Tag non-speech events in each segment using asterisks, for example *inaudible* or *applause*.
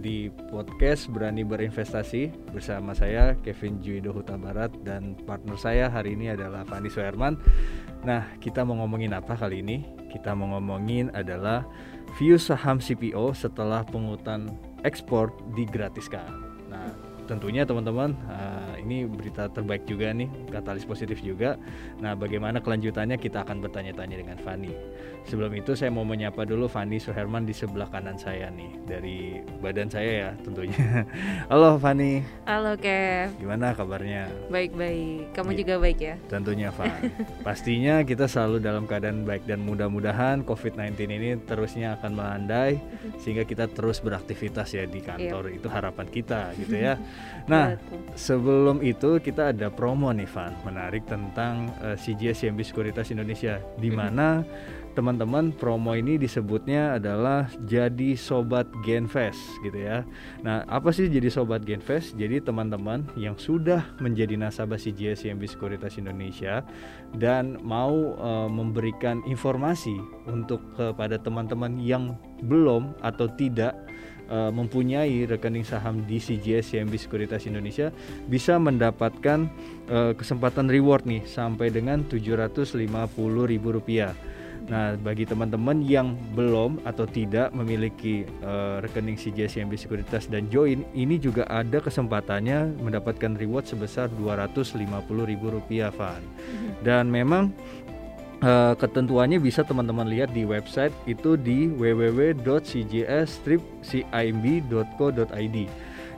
di podcast Berani Berinvestasi bersama saya Kevin Juido Huta Barat dan partner saya hari ini adalah Fani Suherman. Nah, kita mau ngomongin apa kali ini? Kita mau ngomongin adalah view saham CPO setelah pungutan ekspor digratiskan. Nah, tentunya teman-teman uh, ini berita terbaik juga nih katalis positif juga. Nah bagaimana kelanjutannya? Kita akan bertanya-tanya dengan Fani. Sebelum itu saya mau menyapa dulu Fani Suherman di sebelah kanan saya nih dari badan saya ya tentunya. *laughs* Halo Fani. Halo Kev. Gimana kabarnya? Baik-baik. Kamu ya, juga baik ya? Tentunya Fan *laughs* pastinya kita selalu dalam keadaan baik dan mudah-mudahan COVID-19 ini terusnya akan melandai sehingga kita terus beraktivitas ya di kantor. Yep. itu harapan kita gitu ya. *laughs* Nah, sebelum itu kita ada promo nih Van, menarik tentang uh, CGS CMB Sekuritas Indonesia di mana teman-teman promo ini disebutnya adalah jadi sobat Genfest gitu ya. Nah, apa sih jadi sobat Genfest? Jadi teman-teman yang sudah menjadi nasabah CGS CMB Sekuritas Indonesia dan mau uh, memberikan informasi untuk kepada teman-teman yang belum atau tidak uh, mempunyai rekening saham di CGS CMB Sekuritas Indonesia bisa mendapatkan uh, kesempatan reward nih sampai dengan Rp750.000. Nah, bagi teman-teman yang belum atau tidak memiliki uh, rekening CGS CMB Sekuritas dan join, ini juga ada kesempatannya mendapatkan reward sebesar Rp250.000, Van. Mhm. Dan memang uh, ketentuannya bisa teman-teman lihat di website itu di www.cgs-cimb.co.id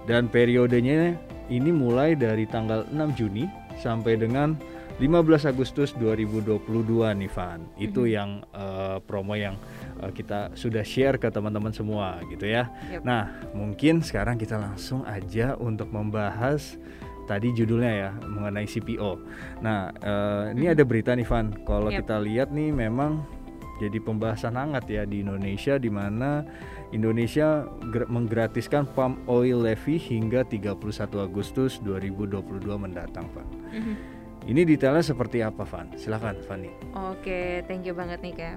dan periodenya ini mulai dari tanggal 6 Juni sampai dengan 15 Agustus 2022 nih Van. Itu mm -hmm. yang uh, promo yang uh, kita sudah share ke teman-teman semua gitu ya. Yep. Nah, mungkin sekarang kita langsung aja untuk membahas tadi judulnya ya mengenai CPO. Nah, uh, ini ada berita nih Van. Kalau yep. kita lihat nih memang jadi pembahasan hangat ya di Indonesia di mana Indonesia menggratiskan palm oil levy hingga 31 Agustus 2022 mendatang, Pak. Mm -hmm. Ini detailnya seperti apa, Van? Silakan, Fanny. Oke, thank you banget nih, Kak.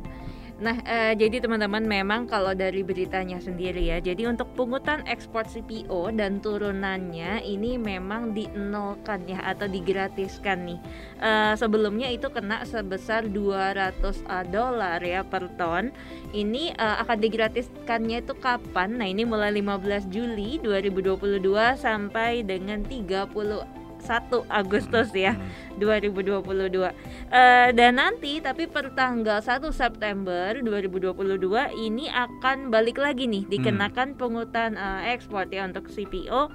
Nah, uh, jadi teman-teman memang kalau dari beritanya sendiri ya, jadi untuk pungutan ekspor CPO dan turunannya ini memang dinolkan ya atau digratiskan nih. Uh, sebelumnya itu kena sebesar 200 uh, dolar ya per ton. Ini uh, akan digratiskannya itu kapan? Nah, ini mulai 15 Juli 2022 sampai dengan 30 1 Agustus ya hmm. 2022 uh, eh, dan nanti tapi per tanggal 1 September 2022 ini akan balik lagi nih dikenakan hmm. pungutan uh, ekspor ya untuk CPO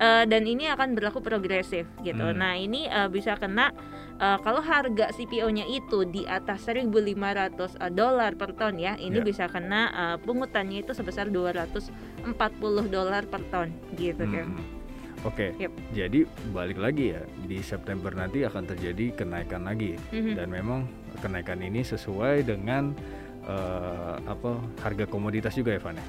Uh, dan ini akan berlaku progresif gitu. Hmm. Nah ini uh, bisa kena uh, kalau harga CPO-nya itu di atas 1.500 uh, dolar per ton ya, ini yeah. bisa kena uh, pungutannya itu sebesar 240 dolar per ton gitu hmm. kan. Oke, okay. yep. jadi balik lagi ya di September nanti akan terjadi kenaikan lagi mm-hmm. dan memang kenaikan ini sesuai dengan uh, apa harga komoditas juga ya, Van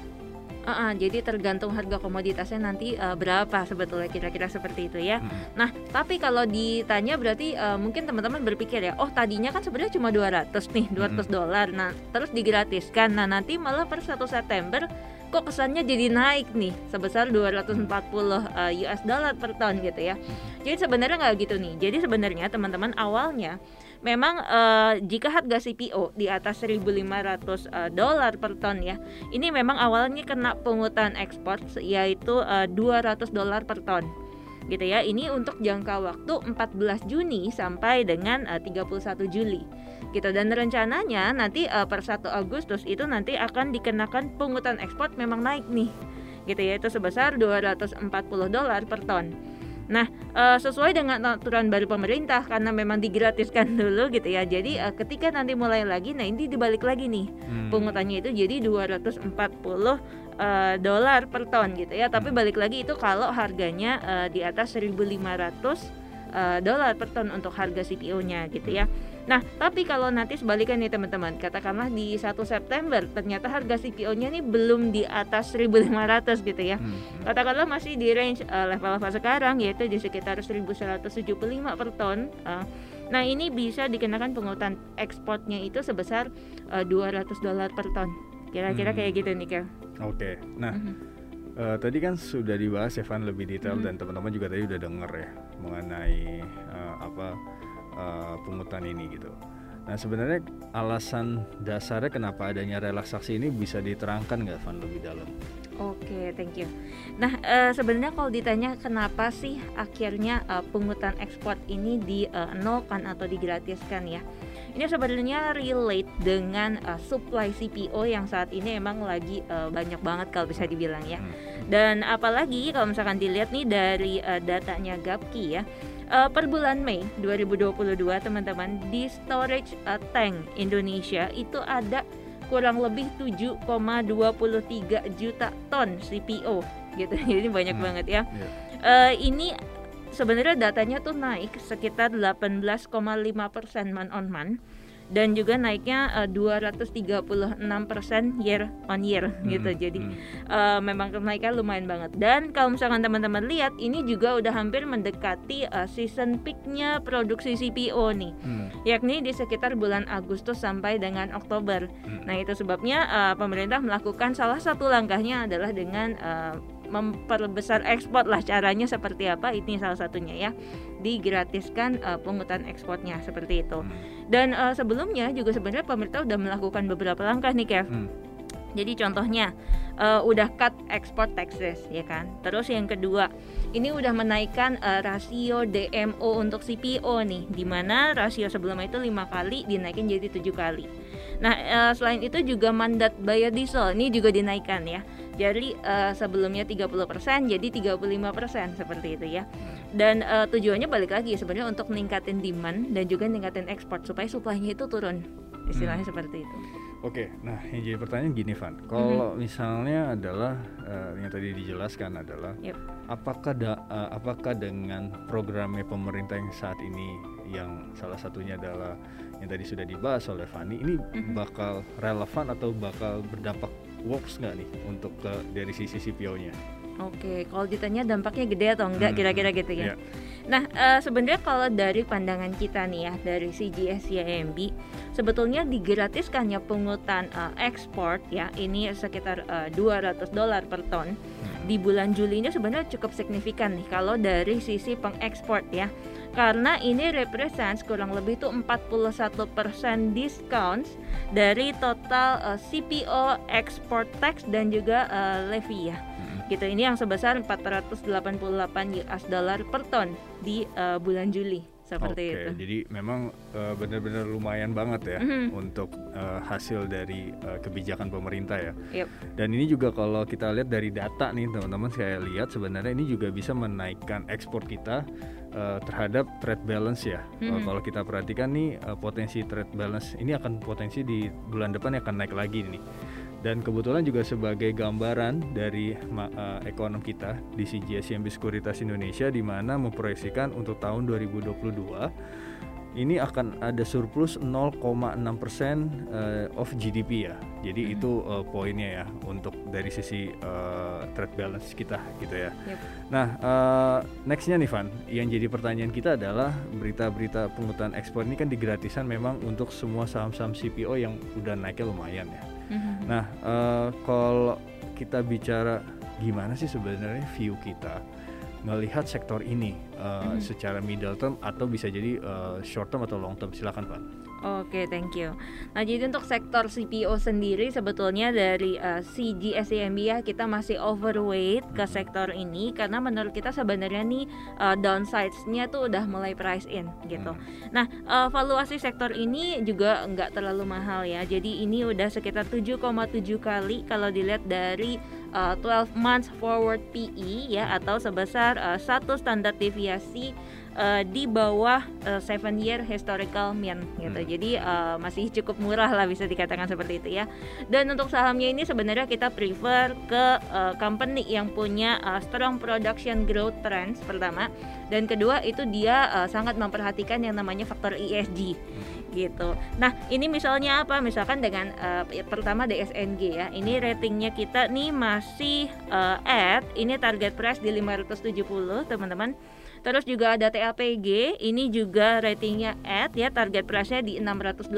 Uh, uh, jadi tergantung harga komoditasnya nanti uh, berapa sebetulnya kira-kira seperti itu ya. Hmm. Nah, tapi kalau ditanya berarti uh, mungkin teman-teman berpikir ya, oh tadinya kan sebenarnya cuma 200 nih, 200 hmm. dolar. Nah, terus digratiskan. Nah, nanti malah per 1 September kok kesannya jadi naik nih sebesar 240 uh, US dollar per ton gitu ya. Jadi sebenarnya nggak gitu nih. Jadi sebenarnya teman-teman awalnya memang uh, jika harga CPO di atas 1.500 uh, dolar per ton ya, ini memang awalnya kena pungutan ekspor yaitu uh, 200 dolar per ton gitu ya. Ini untuk jangka waktu 14 Juni sampai dengan uh, 31 Juli gitu dan rencananya nanti uh, per 1 Agustus itu nanti akan dikenakan pungutan ekspor memang naik nih gitu ya itu sebesar 240 dolar per ton Nah, uh, sesuai dengan aturan baru pemerintah karena memang digratiskan *laughs* dulu gitu ya. Jadi uh, ketika nanti mulai lagi, nah ini dibalik lagi nih hmm. pungutannya itu jadi 240 uh, dolar per ton gitu ya. Tapi hmm. balik lagi itu kalau harganya uh, di atas 1.500 uh, dolar per ton untuk harga CPO-nya gitu ya. Nah, tapi kalau nanti sebaliknya nih teman-teman, katakanlah di 1 September ternyata harga CPO-nya nih belum di atas 1.500 gitu ya. Hmm. Katakanlah masih di range uh, level-level sekarang yaitu di sekitar 1.175 per ton. Uh, nah, ini bisa dikenakan pungutan ekspornya itu sebesar uh, 200 dolar per ton. Kira-kira hmm. kayak gitu nih, Kev. Oke. Okay. Nah, -hmm Uh, tadi kan sudah dibahas Evan lebih detail hmm. dan teman-teman juga tadi udah denger ya mengenai uh, apa uh, pungutan ini gitu. Nah sebenarnya alasan dasarnya kenapa adanya relaksasi ini bisa diterangkan nggak Van lebih dalam? Oke, okay, thank you. Nah, uh, sebenarnya kalau ditanya kenapa sih akhirnya uh, pungutan ekspor ini di uh, nolkan atau digratiskan ya? Ini sebenarnya relate dengan uh, supply CPO yang saat ini emang lagi uh, banyak banget kalau bisa dibilang ya. Hmm. Dan apalagi kalau misalkan dilihat nih dari uh, datanya Gapki ya. Uh, per bulan Mei 2022 teman-teman di storage uh, tank Indonesia itu ada kurang lebih 7,23 juta ton CPO gitu. *laughs* Jadi banyak hmm. banget ya. Yeah. Uh, ini sebenarnya datanya tuh naik sekitar 18,5 persen month on month dan juga naiknya uh, 236 persen year on year hmm, gitu jadi hmm. uh, memang kenaikan lumayan banget dan kalau misalkan teman-teman lihat ini juga udah hampir mendekati uh, season peaknya produksi CPO nih hmm. yakni di sekitar bulan Agustus sampai dengan Oktober hmm. nah itu sebabnya uh, pemerintah melakukan salah satu langkahnya adalah dengan uh, memperbesar ekspor lah caranya seperti apa ini salah satunya ya digratiskan uh, pungutan ekspornya seperti itu. Hmm. dan uh, sebelumnya juga sebenarnya pemerintah sudah melakukan beberapa langkah nih Kev. Hmm. jadi contohnya uh, udah cut export taxes ya kan? Terus yang kedua ini udah menaikkan uh, rasio DMO untuk CPO nih di mana rasio sebelumnya itu lima kali dinaikin jadi tujuh kali. Nah uh, selain itu juga mandat biodiesel ini juga dinaikkan ya jadi uh, sebelumnya 30% jadi 35% seperti itu ya. Dan uh, tujuannya balik lagi sebenarnya untuk meningkatin demand dan juga meningkatin ekspor supaya suplainya itu turun. Istilahnya hmm. seperti itu. Oke, nah yang jadi pertanyaan gini Van, kalau mm-hmm. misalnya adalah uh, yang tadi dijelaskan adalah yep. apakah da, uh, apakah dengan programnya pemerintah yang saat ini yang salah satunya adalah yang tadi sudah dibahas oleh Fani ini mm-hmm. bakal relevan atau bakal berdampak works nggak nih untuk ke dari sisi CPO-nya? Oke, kalau ditanya dampaknya gede atau enggak hmm. kira-kira hmm. gitu ya. Yeah. Nah, uh, sebenarnya kalau dari pandangan kita nih ya dari CGS YMB sebetulnya digratiskannya pungutan uh, ekspor ya ini sekitar uh, eh, 200 dolar per ton hmm. di bulan Juli ini sebenarnya cukup signifikan nih kalau dari sisi pengekspor ya karena ini represents kurang lebih tuh 41% discount dari total uh, CPO export tax dan juga uh, levy ya. Hmm. Gitu ini yang sebesar 488 US dollar per ton di uh, bulan Juli seperti Oke, itu. Jadi memang uh, benar-benar lumayan banget ya mm-hmm. untuk uh, hasil dari uh, kebijakan pemerintah ya. Yep. Dan ini juga kalau kita lihat dari data nih teman-teman saya lihat sebenarnya ini juga bisa menaikkan ekspor kita uh, terhadap trade balance ya. Mm-hmm. Uh, kalau kita perhatikan nih uh, potensi trade balance ini akan potensi di bulan depan akan naik lagi nih. Dan kebetulan juga sebagai gambaran dari uh, ekonom kita di CGS CMB Sekuritas Indonesia di mana memproyeksikan untuk tahun 2022 ini akan ada surplus 0,6% uh, of GDP ya. Jadi hmm. itu uh, poinnya ya untuk dari sisi uh, trade balance kita gitu ya. Yep. Nah, uh, nextnya nih Van, yang jadi pertanyaan kita adalah berita-berita pungutan ekspor ini kan digratisan memang untuk semua saham-saham CPO yang udah naiknya lumayan ya. Hmm. Nah, uh, kalau kita bicara gimana sih sebenarnya view kita melihat sektor ini uh, mm. secara middle term atau bisa jadi uh, short term atau long term silakan Pak. Oke, okay, thank you. Nah, jadi untuk sektor CPO sendiri sebetulnya dari uh, CGSCMB ya kita masih overweight ke sektor ini karena menurut kita sebenarnya nih uh, downsides-nya tuh udah mulai price in gitu. Hmm. Nah, uh, valuasi sektor ini juga nggak terlalu mahal ya. Jadi ini udah sekitar 7,7 kali kalau dilihat dari uh, 12 months forward PE ya atau sebesar uh, satu standar deviasi uh, di bawah uh, seven year historical mean gitu. Hmm. Jadi uh, masih cukup murah lah bisa dikatakan seperti itu ya. Dan untuk sahamnya ini sebenarnya kita prefer ke uh, company yang punya uh, strong production growth trends pertama dan kedua itu dia uh, sangat memperhatikan yang namanya faktor ESG gitu. Nah ini misalnya apa? Misalkan dengan uh, pertama DSNG ya, ini ratingnya kita nih masih uh, at ini target price di 570 teman-teman Terus juga ada TAPG, ini juga ratingnya at ya target price-nya di 685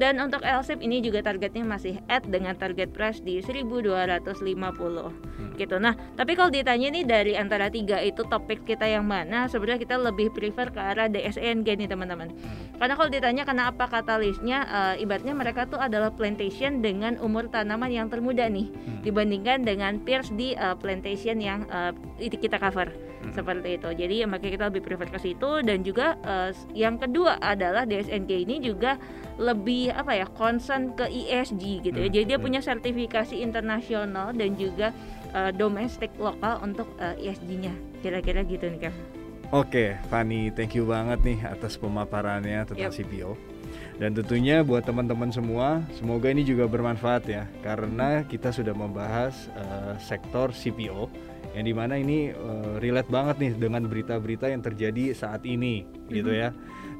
dan untuk LSIP ini juga targetnya masih at dengan target price di 1250 hmm. gitu. Nah, tapi kalau ditanya nih dari antara tiga itu topik kita yang mana, sebenarnya kita lebih prefer ke arah DSNG nih teman-teman. Hmm. Karena kalau ditanya kenapa katalisnya, uh, ibaratnya mereka tuh adalah plantation dengan umur tanaman yang termuda nih hmm. dibandingkan dengan peers di uh, plantation yang uh, kita cover hmm. seperti itu. Jadi makanya kita lebih prefer ke situ dan juga uh, yang kedua adalah DSNG ini juga lebih apa ya concern ke ESG gitu ya. Hmm. Jadi dia hmm. punya sertifikasi internasional dan juga uh, domestik lokal untuk uh, ESG-nya. Kira-kira gitu nih Kev. Oke, Fani, thank you banget nih atas pemaparannya tentang yep. CPO. Dan tentunya buat teman-teman semua, semoga ini juga bermanfaat ya, karena kita sudah membahas uh, sektor CPO yang di mana ini uh, relate banget nih dengan berita-berita yang terjadi saat ini mm-hmm. gitu ya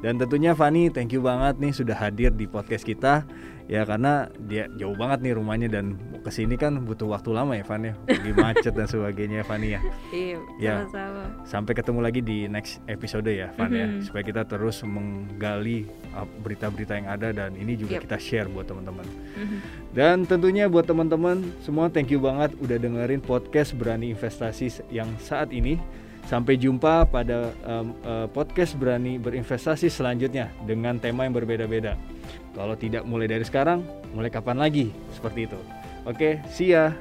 dan tentunya Fani thank you banget nih sudah hadir di podcast kita. Ya karena dia jauh banget nih rumahnya dan ke sini kan butuh waktu lama ya Fani. Ya lagi *laughs* macet dan sebagainya Fani ya. Iya ya, sama-sama. sampai ketemu lagi di next episode ya Fani mm-hmm. ya supaya kita terus menggali uh, berita-berita yang ada dan ini juga yep. kita share buat teman-teman. Mm-hmm. dan tentunya buat teman-teman semua thank you banget udah dengerin podcast berani investasi yang saat ini Sampai jumpa pada um, uh, podcast berani berinvestasi selanjutnya dengan tema yang berbeda-beda. Kalau tidak mulai dari sekarang, mulai kapan lagi? Seperti itu. Oke, see ya.